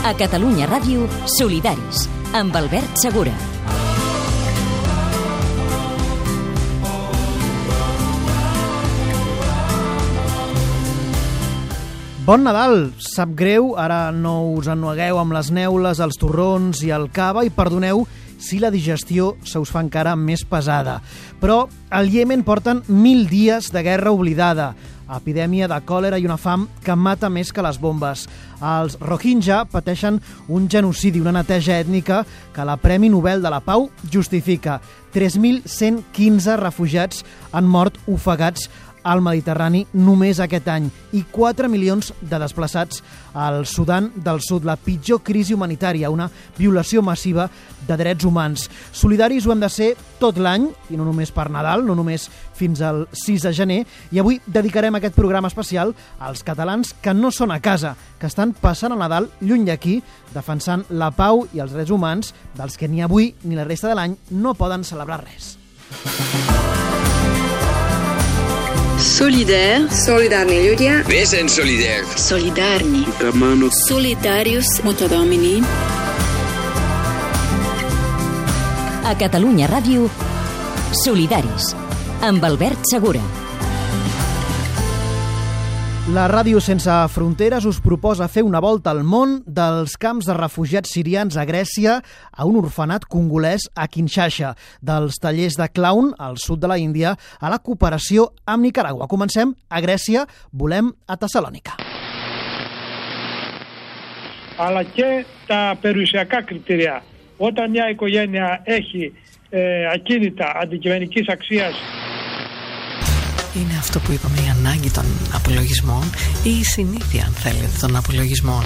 A Catalunya Ràdio, Solidaris, amb Albert Segura. Bon Nadal! Sap greu, ara no us ennuegueu amb les neules, els torrons i el cava i perdoneu si la digestió se us fa encara més pesada. Però al Iemen porten mil dies de guerra oblidada, epidèmia de còlera i una fam que mata més que les bombes. Els Rohingya pateixen un genocidi, una neteja ètnica que la Premi Nobel de la Pau justifica. 3.115 refugiats han mort ofegats al Mediterrani només aquest any i 4 milions de desplaçats al Sudan del Sud, la pitjor crisi humanitària, una violació massiva de drets humans. Solidaris ho hem de ser tot l'any, i no només per Nadal, no només fins al 6 de gener, i avui dedicarem aquest programa especial als catalans que no són a casa, que estan passant el Nadal lluny d'aquí, defensant la pau i els drets humans dels que ni avui ni la resta de l'any no poden celebrar res. Solidaire. Solidarni ľudia. Vesen solidaire. Solidarni. Hermanos. Solidarius. Mutadomini. A Catalunya Ràdio, Solidaris, amb Albert Segura. La Ràdio Sense Fronteres us proposa fer una volta al món dels camps de refugiats sirians a Grècia a un orfenat congolès a Kinshasa, dels tallers de clown al sud de la Índia a la cooperació amb Nicaragua. Comencem a Grècia, volem a Tessalònica. αλλά και τα περιουσιακά κριτήρια. Όταν μια οικογένεια έχει ε, ακίνητα αντικειμενικής αξίας Είναι αυτό που είπαμε η ανάγκη των απολογισμών ή η συνήθεια αν θέλετε των απολογισμών.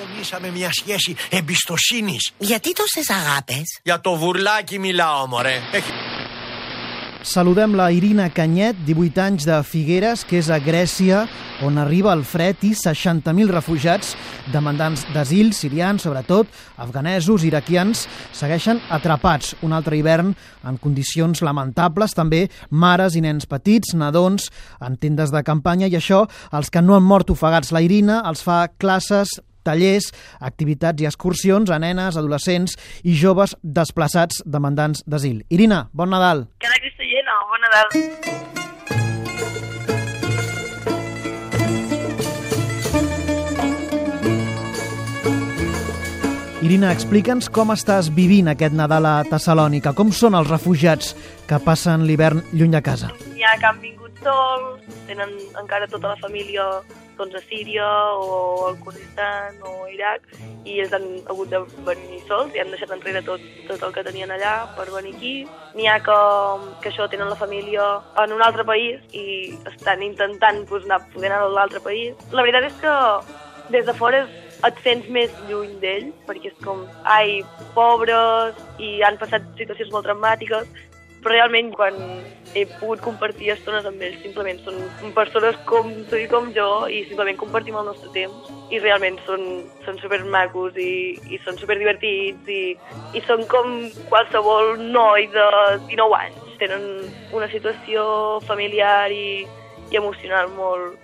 Δομήσαμε μια σχέση εμπιστοσύνης. Γιατί τόσες αγάπες; Για το βουρλάκι μιλάω, μωρέ. Έχει... Saludem la Irina Canyet, 18 anys de Figueres, que és a Grècia, on arriba el fred i 60.000 refugiats, demandants d'asil, sirians, sobretot, afganesos, iraquians, segueixen atrapats un altre hivern en condicions lamentables, també mares i nens petits, nadons, en tendes de campanya, i això, els que no han mort ofegats. La Irina, els fa classes tallers, activitats i excursions a nenes, adolescents i joves desplaçats demandants d'asil. Irina, bon Nadal. Cada Cristellena, bon Nadal. Irina, explica'ns com estàs vivint aquest Nadal a Tessalònica. Com són els refugiats que passen l'hivern lluny de casa? N'hi ha que han vingut sols, tenen encara tota la família doncs, a Síria o al Kurdistan o Iraq i ells han hagut de venir sols i han deixat enrere tot, tot el que tenien allà per venir aquí. N'hi ha que, que això tenen la família en un altre país i estan intentant pues, anar, poder anar a l'altre país. La veritat és que des de fora és, et sents més lluny d'ells, perquè és com, ai, pobres, i han passat situacions molt traumàtiques, però realment quan he pogut compartir estones amb ells simplement són persones com tu i com jo i simplement compartim el nostre temps i realment són, són super macos i, i són super divertits i, i són com qualsevol noi de 19 anys. Tenen una situació familiar i, i emocional molt,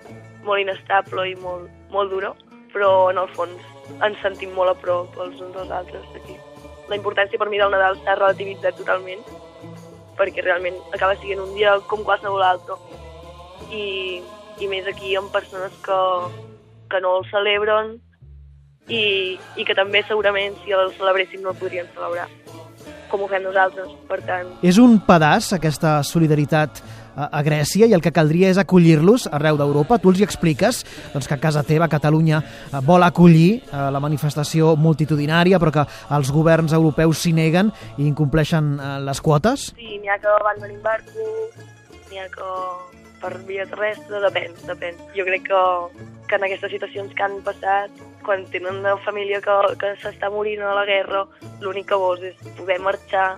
molt inestable i molt, molt dura, però en el fons ens sentim molt a prop els uns dels altres aquí. La importància per mi del Nadal s'ha relativitzat totalment perquè realment acaba sent un dia com qualsevol altre. I, i més aquí amb persones que, que no el celebren i, i que també segurament si el celebressin no el podrien celebrar com ho fem nosaltres, per tant... És un pedaç, aquesta solidaritat a, Grècia, i el que caldria és acollir-los arreu d'Europa. Tu els hi expliques doncs, que a casa teva, Catalunya, eh, vol acollir eh, la manifestació multitudinària, però que els governs europeus s'hi neguen i incompleixen eh, les quotes? Sí, n'hi ha que en barco, n'hi ha que per via terrestre, depèn, depèn. Jo crec que, que en aquestes situacions que han passat, quan tenen una família que, que s'està morint a la guerra, l'únic que vols és poder marxar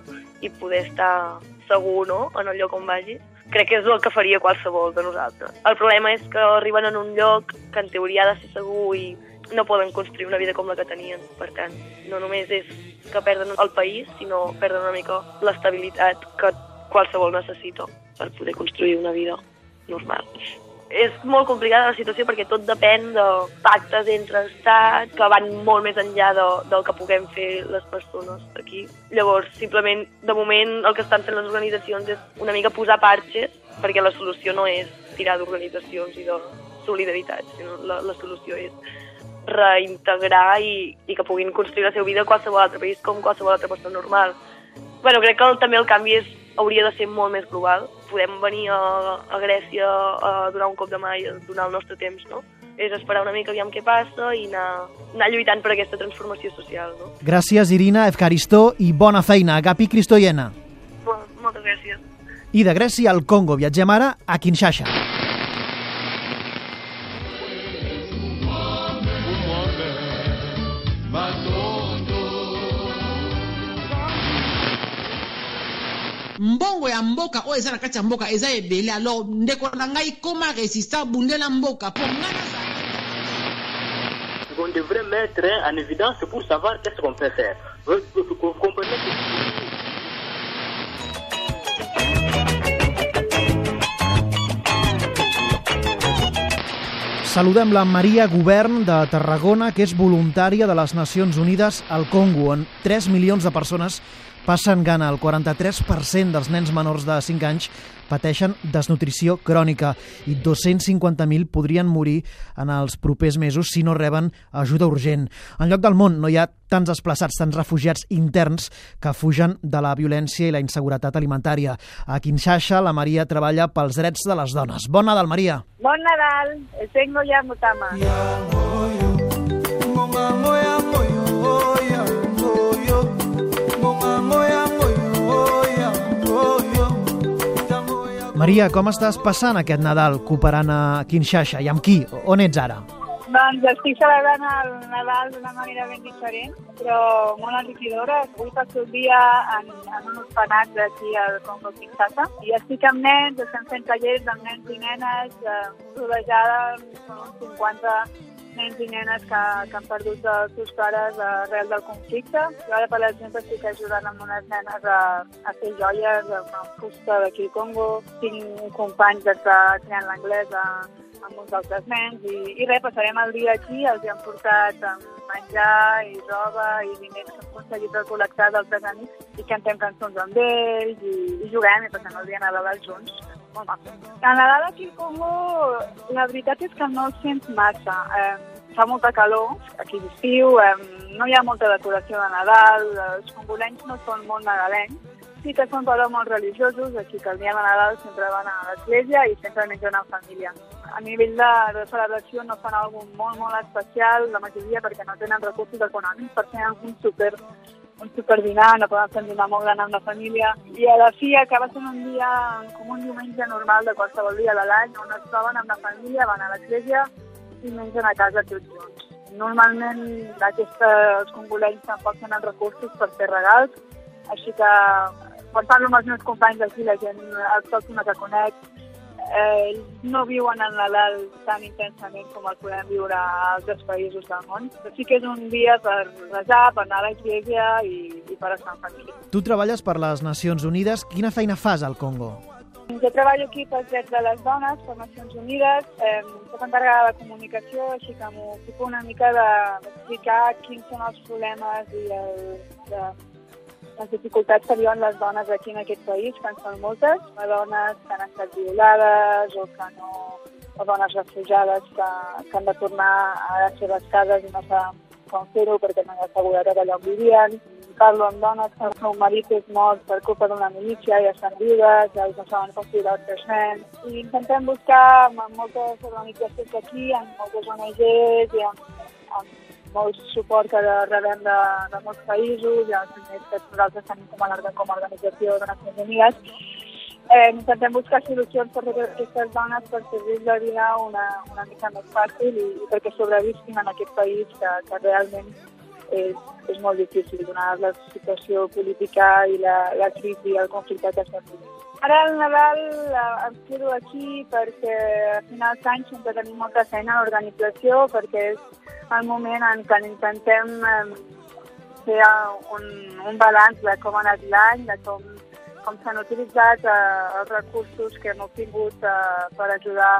i poder estar segur no? en el lloc on vagis. Crec que és el que faria qualsevol de nosaltres. El problema és que arriben en un lloc que en teoria ha de ser segur i no poden construir una vida com la que tenien. Per tant, no només és que perden el país, sinó perden una mica l'estabilitat que qualsevol necessita per poder construir una vida normal. És molt complicada la situació perquè tot depèn de pactes entre estats que van molt més enllà de, del que puguem fer les persones aquí. Llavors, simplement, de moment, el que estan fent les organitzacions és una mica posar parxes perquè la solució no és tirar d'organitzacions i de solidaritat, sinó la, la solució és reintegrar i, i que puguin construir la seva vida a qualsevol altre país com qualsevol altra persona normal. bueno, crec que el, també el canvi és, hauria de ser molt més global. Podem venir a, a Grècia a donar un cop de mà i a donar el nostre temps, no? És esperar una mica aviam què passa i anar, anar lluitant per aquesta transformació social, no? Gràcies, Irina, Efcaristó i bona feina. Agapi Cristoiena. Moltes gràcies. I de Grècia al Congo viatgem ara a Kinshasa. Mboka oyo eza na kati ya mboka eza ebele. Alors ndeko na ngai koma résistant bundela mboka mpo ngai naza On devrait mettre en évidence pour savoir qu'est-ce qu'on peut faire. Vous, vous- vous comprenez que... Saludem la Maria Govern de Tarragona, que és voluntària de les Nacions Unides al Congo, on 3 milions de persones passen gana. El 43% dels nens menors de 5 anys pateixen desnutrició crònica i 250.000 podrien morir en els propers mesos si no reben ajuda urgent. En lloc del món no hi ha tants desplaçats, tants refugiats interns que fugen de la violència i la inseguretat alimentària. A Kinshasa, la Maria treballa pels drets de les dones. Bon Nadal, Maria! Bon Nadal, tengo ya mutama. Maria, com estàs passant aquest Nadal cooperant a Kinshasa i amb qui? On ets ara? Doncs estic celebrant el Nadal d'una manera ben diferent, però molt enriquidora. Avui passo el dia en, en un orfenat d'aquí al Congo Kinshasa i estic amb nens, estem fent tallers amb nens i nenes, eh, rodejada amb uns 50 nens i nenes que, que han perdut els seus pares arrel del conflicte. Jo ara, per exemple, estic ajudant amb unes nenes a, a fer joies amb, fusta d'aquí al Congo. Tinc companys que ensenyen l'anglès a, amb uns altres nens i, i res, passarem el dia aquí, els hi han portat amb menjar i roba i diners que hem aconseguit recol·lectar d'altres amics i cantem cançons amb ells i, i juguem i passem el dia a Nadal junts. A Nadal aquí al Congo, la veritat és que no el sents massa. Eh, fa molta calor, aquí és estiu, eh, no hi ha molta decoració de Nadal, els congolenys no són molt nadalencs, sí que són però molt religiosos, així que el dia de Nadal sempre van a l'església i sempre mengen en família. A nivell de, de celebració no fan alguna molt, molt especial, la majoria perquè no tenen recursos econòmics per fer un super un superdinar, no poden fer dinar molt gran amb la família, i a la fi acaba sent un dia com un diumenge normal de qualsevol dia de l'any, on es troben amb la família, van a l'església i mengen a casa tots junts. Normalment aquesta, els congolenys tampoc tenen recursos per fer regals, així que quan parlo amb els meus companys d'aquí, la gent autòctona que conec, eh, no viuen el Nadal tan intensament com el podem viure a altres països del món. Però sí que és un dia per resar, per anar a l'església i, i per estar en família. Tu treballes per les Nacions Unides. Quina feina fas al Congo? Jo treballo aquí pels drets de les dones, per Nacions Unides, eh, soc encarregada de comunicació, així que m'ocupo una mica de- d'explicar quins són els problemes i el, de, les dificultats que viuen les dones aquí en aquest país, que en són moltes, a dones que han estat violades o que no o dones refugiades que, que han de tornar a les seves cases i no saben com fer-ho perquè no hi ha seguretat allà on vivien. Parlo amb dones que el seu marit és mort per culpa d'una milícia i estan viudes, i no saben com cuidar els seus nens. I intentem buscar amb moltes organitzacions aquí, amb moltes ONGs i amb, amb molt suport que rebem de, de molts països i els primers que nosaltres tenim com a, com a organització de Nacions Unides. Eh, intentem buscar solucions per totes aquestes dones per fer la vida una, una mica més fàcil i, i perquè sobrevisquin en aquest país que, que realment és, és molt difícil, donar la situació política i la, la crisi i el conflicte que estem vivint. Ara al Nadal eh, em quedo aquí perquè a finals d'any sempre tenim molta feina a l'organització perquè és el moment en què intentem eh, fer un, un balanç de com ha anat l'any, de com, com s'han utilitzat eh, els recursos que hem obtingut eh, per ajudar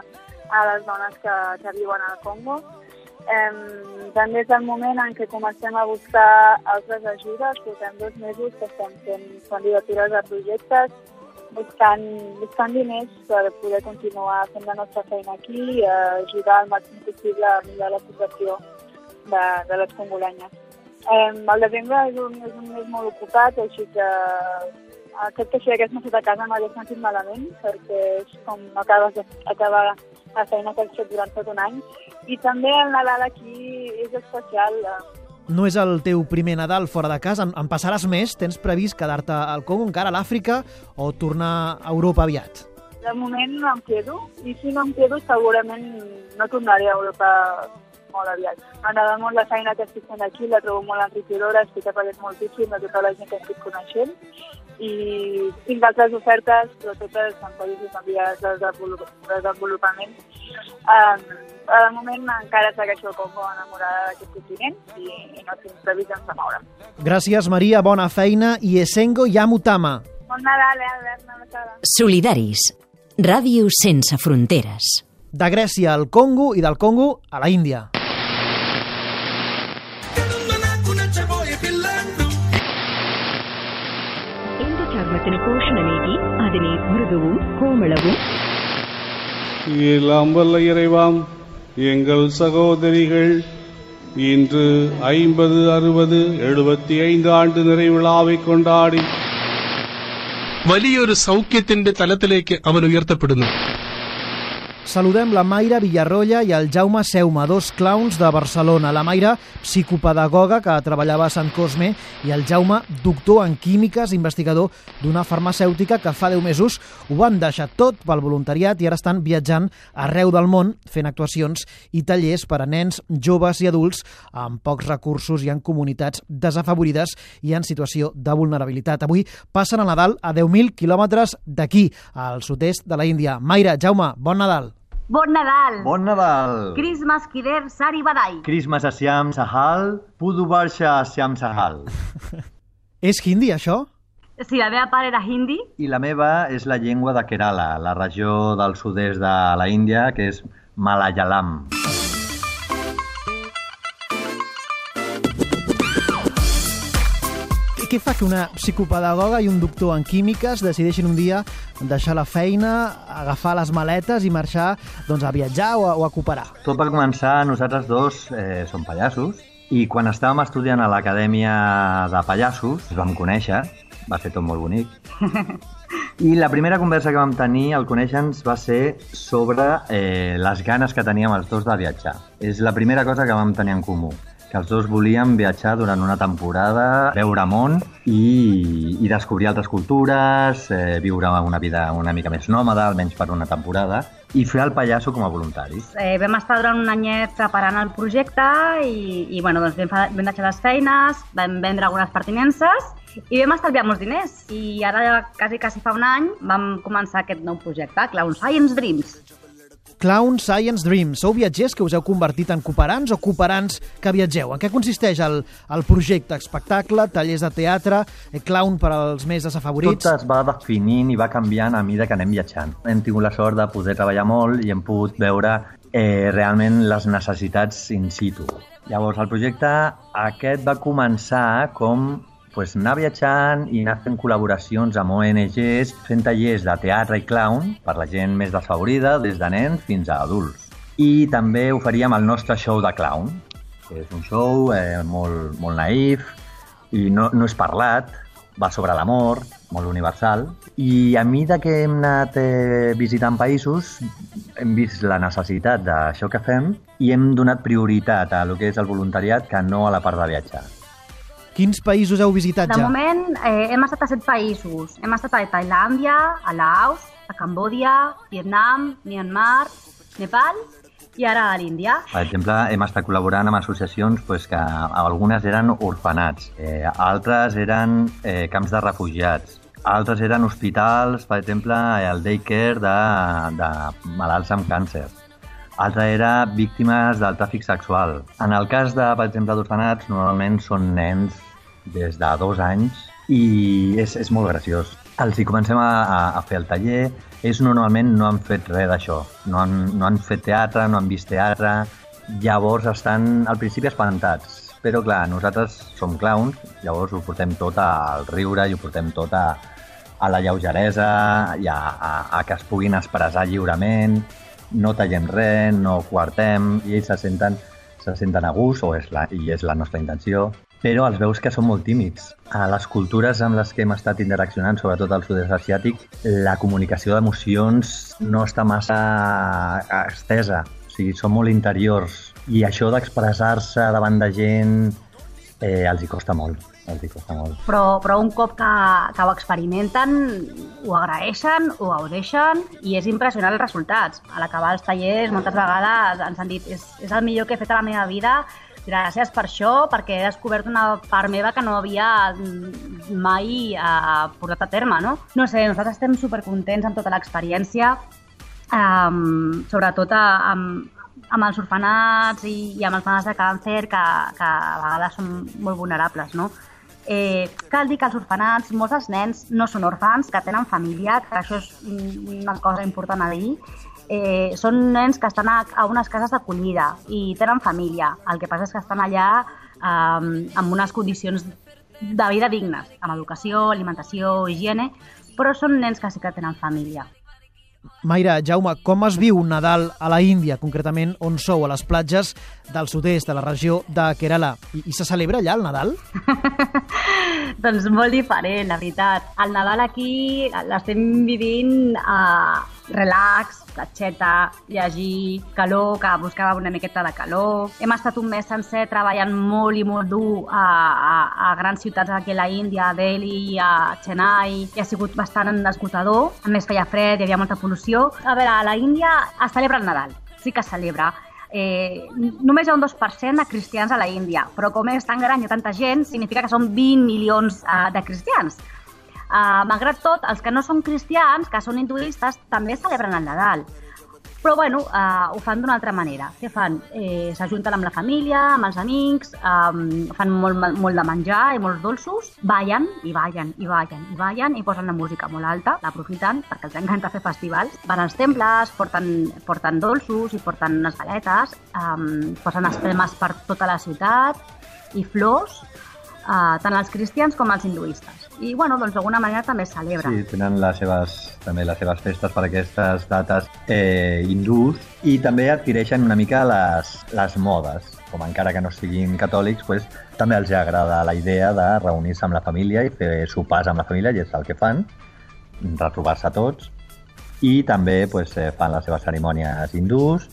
a les dones que, que viuen al Congo. Eh, també és el moment en què comencem a buscar altres ajudes. Portem dos mesos que estem fent candidatures a projectes, buscant, buscant diners per poder continuar fent la nostra feina aquí i ajudar al màxim possible a millorar la situació de, de les congolenyes. Eh, el desembre és un, és un mes molt ocupat, així que aquest que si hagués nascut a casa m'hagués sentit malament, perquè és com acabes d'acabar la feina que has fet durant tot un any. I també el Nadal aquí és especial. No és el teu primer Nadal fora de casa, en, en passaràs més? Tens previst quedar-te al Congo, encara a l'Àfrica, o tornar a Europa aviat? De moment no em quedo, i si no em quedo segurament no tornaré a Europa molt aviat. M'agrada molt la feina que estic fent aquí, la trobo molt enriquidora, estic après moltíssim de tota la gent que estic coneixent i tinc altres ofertes, però totes en països en vies de desenvolupament. Um, de moment encara segueixo com enamorada d'aquest continent i, i no tinc previsions de moure'm. Gràcies, Maria, bona feina i Esengo Yamutama. Bon Nadal, eh, Albert, una Solidaris. Ràdio sense fronteres. De Grècia al Congo i del Congo a la Índia. അതിനെ മൃദുവും കോമളവും எல்லாம் வல்ல இறைவாம் எங்கள் சகோதரிகள் இன்று ஐம்பது அறுபது எழுபத்தி ஐந்து ஆண்டு நிறைவிழாவை കൊണ്ടാടി വലിയൊരു സൗഖ്യത്തിന്റെ തലത്തിലേക്ക് അവൻ ഉയർത്തപ്പെടുന്നു Saludem la Mayra Villarroya i el Jaume Seuma, dos clowns de Barcelona. La Mayra, psicopedagoga que treballava a Sant Cosme, i el Jaume, doctor en químiques, investigador d'una farmacèutica que fa 10 mesos ho van deixar tot pel voluntariat i ara estan viatjant arreu del món fent actuacions i tallers per a nens, joves i adults amb pocs recursos i en comunitats desafavorides i en situació de vulnerabilitat. Avui passen el Nadal a 10.000 quilòmetres d'aquí, al sud-est de la Índia. Mayra, Jaume, bon Nadal. Bon Nadal! Bon Nadal! Christmas Kider Sari Badai. Christmas Asiam Sahal, Pudu Barsha Asiam Sahal. És hindi, això? Sí, la meva part era hindi. I la meva és la llengua de Kerala, la regió del sud-est de la Índia, que és Malayalam. Què fa que una psicopedagoga i un doctor en químiques decideixin un dia deixar la feina, agafar les maletes i marxar doncs, a viatjar o a, o a cooperar? Tot va començar, nosaltres dos eh, som pallassos, i quan estàvem estudiant a l'Acadèmia de Pallassos, ens vam conèixer, va ser tot molt bonic, i la primera conversa que vam tenir al conèixer-nos va ser sobre eh, les ganes que teníem els dos de viatjar. És la primera cosa que vam tenir en comú que els dos volíem viatjar durant una temporada, veure món i, i descobrir altres cultures, eh, viure una vida una mica més nòmada, almenys per una temporada, i fer el pallasso com a voluntaris. Eh, vam estar durant un anyet preparant el projecte i, i bueno, doncs vam, vam deixar les feines, vam vendre algunes pertinences i vam estalviar molts diners. I ara, quasi, quasi fa un any, vam començar aquest nou projecte, Clown Science Dreams. Clown Science Dream. Sou viatgers que us heu convertit en cooperants o cooperants que viatgeu? En què consisteix el, el projecte? Espectacle, tallers de teatre, eh, clown per als més desafavorits? Tot es va definint i va canviant a mesura que anem viatjant. Hem tingut la sort de poder treballar molt i hem pogut veure eh, realment les necessitats in situ. Llavors, el projecte aquest va començar com pues, anar viatjant i anar fent col·laboracions amb ONGs, fent tallers de teatre i clown per la gent més desfavorida, des de nens fins a adults. I també oferíem el nostre show de clown, que és un show eh, molt, molt naïf i no, no és parlat, va sobre l'amor, molt universal. I a mesura que hem anat eh, visitant països, hem vist la necessitat d'això que fem i hem donat prioritat a lo que és el voluntariat que no a la part de viatjar. Quins països heu visitat De ja? moment eh, hem estat a set països. Hem estat a Tailàndia, a Laos, a Cambòdia, Vietnam, Myanmar, Nepal i ara a l'Índia. Per exemple, hem estat col·laborant amb associacions pues, que algunes eren orfenats, eh, altres eren eh, camps de refugiats, altres eren hospitals, per exemple, el daycare de, de malalts amb càncer. Altra era víctimes del tràfic sexual. En el cas de, per exemple, d'orfenats, normalment són nens des de dos anys i és, és molt graciós. els hi comencem a, a, a fer el taller. Ells normalment no han fet res d'això. No, han, no han fet teatre, no han vist teatre. Llavors estan al principi espantats. Però clar, nosaltres som clowns, llavors ho portem tot al riure i ho portem tot a, a la lleugeresa i a, a, a que es puguin expressar lliurement, no tallem res, no quartem, i ells se senten, se senten a gust, o és la, i és la nostra intenció, però els veus que són molt tímids. A les cultures amb les que hem estat interaccionant, sobretot al sud-est asiàtic, la comunicació d'emocions no està massa estesa, o sigui, són molt interiors, i això d'expressar-se davant de gent eh, els hi costa molt, els hi costa molt. Però, però un cop que, que ho experimenten, ho agraeixen, ho gaudeixen i és impressionant els resultats. A l'acabar els tallers, moltes vegades ens han dit és, és el millor que he fet a la meva vida, gràcies per això, perquè he descobert una part meva que no havia mai eh, portat a terme, no? No sé, nosaltres estem supercontents amb tota l'experiència, um, sobretot a, amb, amb els orfenats i, i amb els malalts de càncer que, que a vegades són molt vulnerables, no? Eh, cal dir que els orfenats, molts dels nens no són orfans, que tenen família, que això és una cosa important a dir, eh, són nens que estan a, a unes cases d'acollida i tenen família. El que passa és que estan allà eh, amb unes condicions de vida dignes, amb educació, alimentació, higiene, però són nens que sí que tenen família. Mayra, Jaume, com es viu Nadal a la Índia, concretament on sou, a les platges del sud-est, de la regió de Kerala? I, I se celebra allà el Nadal? doncs molt diferent, la veritat. El Nadal aquí l'estem vivint uh, relax, platxeta, llegir, calor, que buscava una miqueta de calor. Hem estat un mes sencer treballant molt i molt dur a, a, a grans ciutats aquí a la Índia, a Delhi, a Chennai, i ha sigut bastant esgotador. A més feia fred, hi havia molta pol·lució. A veure, a la Índia es celebra el Nadal, sí que es celebra. Eh, només hi ha un 2% de cristians a la Índia, però com és tan gran i tanta gent, significa que són 20 milions uh, de cristians. Uh, malgrat tot, els que no són cristians, que són hinduistes, també celebren el Nadal. Però, bueno, uh, ho fan d'una altra manera. Què fan? Eh, S'ajunten amb la família, amb els amics, um, fan molt, molt de menjar i molts dolços, ballen i ballen i ballen i ballen i posen la música molt alta, l'aprofiten perquè els encanta fer festivals. Van als temples, porten, porten dolços i porten unes galetes, um, posen espelmes per tota la ciutat i flors, uh, tant els cristians com els hinduistes i bueno, doncs d'alguna manera també es celebra. Sí, tenen les seves, també les seves festes per aquestes dates eh, hindús i també adquireixen una mica les, les modes, com encara que no siguin catòlics, pues, també els agrada la idea de reunir-se amb la família i fer sopars amb la família, i és el que fan, retrobar-se tots, i també pues, eh, fan les seves cerimònies hindús,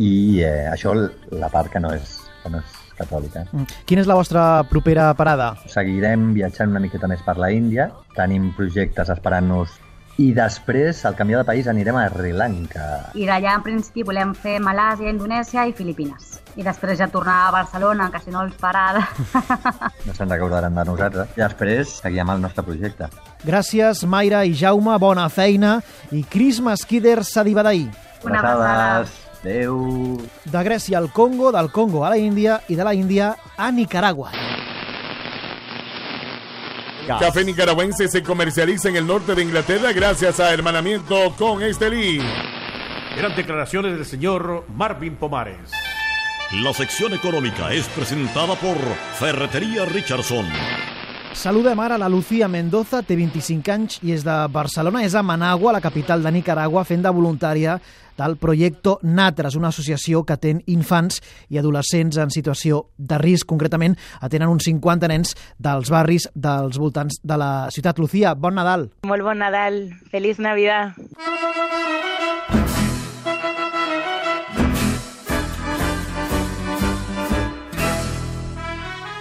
i eh, això la part que no és, que no és catòlica. Mm. Quina és la vostra propera parada? Seguirem viatjant una miqueta més per la Índia, tenim projectes esperant-nos i després, al canviar de país, anirem a Sri Lanka. I d'allà, en principi, volem fer Malàsia, Indonèsia i Filipines. I després ja tornar a Barcelona, que si no els parada. No se'n recordaran de nosaltres. I després seguim el nostre projecte. Gràcies, Mayra i Jaume, bona feina. I Christmas Kidder Sadibadai. Una abraçada. Adéu. De Grècia al Congo, del Congo a la Índia i de la Índia a Nicaragua. Café nicaragüense se comercializa en el norte de Inglaterra gracias a hermanamiento con Estelí. Eran declaraciones del señor Marvin Pomares. La sección económica es presentada por Ferretería Richardson. Saludem ara la Lucía Mendoza, té 25 anys i és de Barcelona, és a Managua, la capital de Nicaragua, fent de voluntària del projecte Natres, una associació que atén infants i adolescents en situació de risc. Concretament, atenen uns 50 nens dels barris dels voltants de la ciutat. Lucía, bon Nadal. Molt bon Nadal. Feliç Navidad.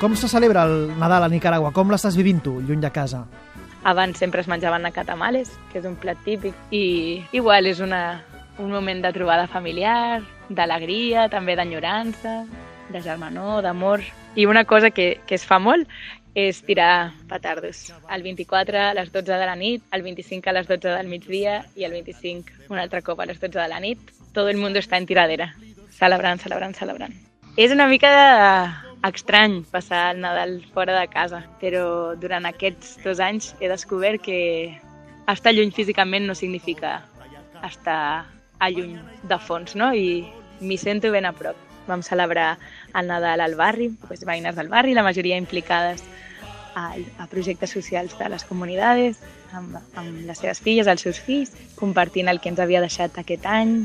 Com se celebra el Nadal a Nicaragua? Com l'estàs vivint tu, lluny de casa? Abans sempre es menjaven nacatamales, que és un plat típic, i igual és una, un moment de trobada familiar, d'alegria, també d'enyorança, de germanor, d'amor. I una cosa que, que es fa molt és tirar petardos. El 24 a les 12 de la nit, el 25 a les 12 del migdia i el 25 un altre cop a les 12 de la nit. Tot el món està en tiradera, celebrant, celebrant, celebrant. És una mica de, estrany passar el Nadal fora de casa, però durant aquests dos anys he descobert que, estar lluny físicament no significa estar a lluny de fons, no? I m'hi sento ben a prop. Vam celebrar el Nadal al barri, pues, veïnes del barri, la majoria implicades a, a projectes socials de les comunitats, amb, amb les seves filles, els seus fills, compartint el que ens havia deixat aquest any,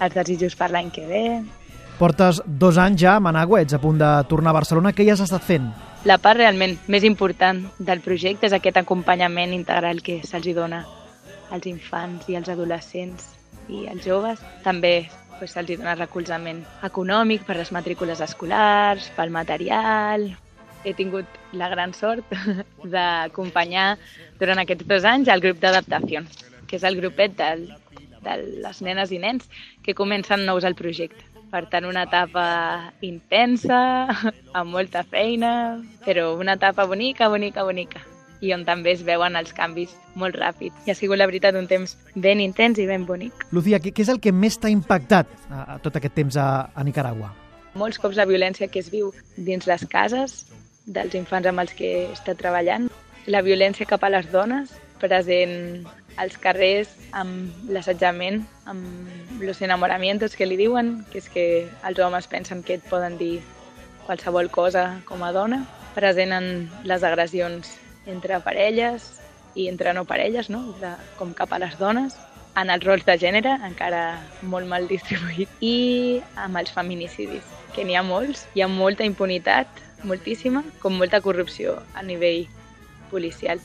els desitjos per l'any que ve. Portes dos anys ja a Managua, ets a punt de tornar a Barcelona. Què hi has estat fent? La part realment més important del projecte és aquest acompanyament integral que se'ls dona als infants i als adolescents i als joves. També pues, se'ls dona recolzament econòmic per les matrícules escolars, pel material, he tingut la gran sort d'acompanyar durant aquests dos anys el grup d'adaptació, que és el grupet del, de les nenes i nens que comencen nous al projecte. Per tant, una etapa intensa, amb molta feina, però una etapa bonica, bonica, bonica i on també es veuen els canvis molt ràpids. I ha sigut, la veritat, un temps ben intens i ben bonic. Lucía, què, és el que més t'ha impactat a, a tot aquest temps a, a Nicaragua? Molts cops la violència que es viu dins les cases, dels infants amb els que està treballant. La violència cap a les dones, present als carrers amb l'assetjament, amb los enamoramientos que li diuen, que és que els homes pensen que et poden dir qualsevol cosa com a dona, present en les agressions entre parelles i entre no parelles, no? De, com cap a les dones, en els rols de gènere, encara molt mal distribuït, i amb els feminicidis, que n'hi ha molts, hi ha molta impunitat moltíssima, com molta corrupció a nivell policial.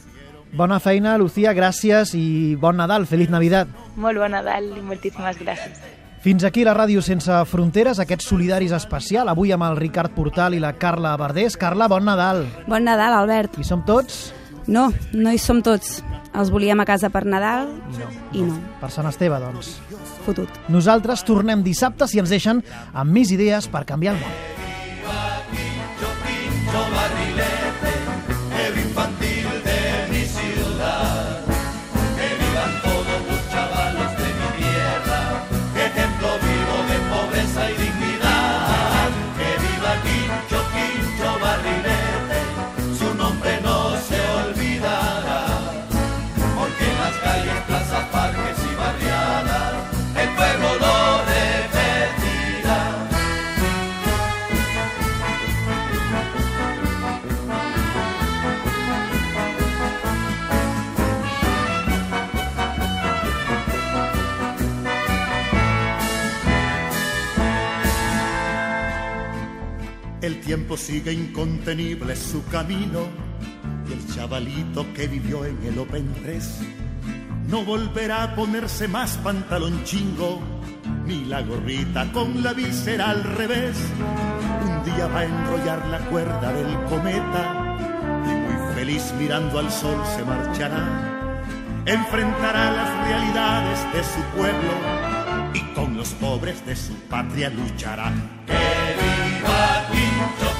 Bona feina, Lucía, gràcies i bon Nadal, feliç Navidad. Molt bon Nadal i moltíssimes gràcies. Fins aquí la ràdio sense fronteres, aquest solidaris especial, avui amb el Ricard Portal i la Carla Verdés. Carla, bon Nadal. Bon Nadal, Albert. Hi som tots? No, no hi som tots. Els volíem a casa per Nadal I no. i no. Per Sant Esteve, doncs. Fotut. Nosaltres tornem dissabte si ens deixen amb més idees per canviar el món. Sigue incontenible su camino y el chavalito que vivió en el Open 3 no volverá a ponerse más pantalón chingo ni la gorrita con la víscera al revés. Un día va a enrollar la cuerda del cometa y muy feliz mirando al sol se marchará. Enfrentará las realidades de su pueblo y con los pobres de su patria luchará. ¡Que viva Quinto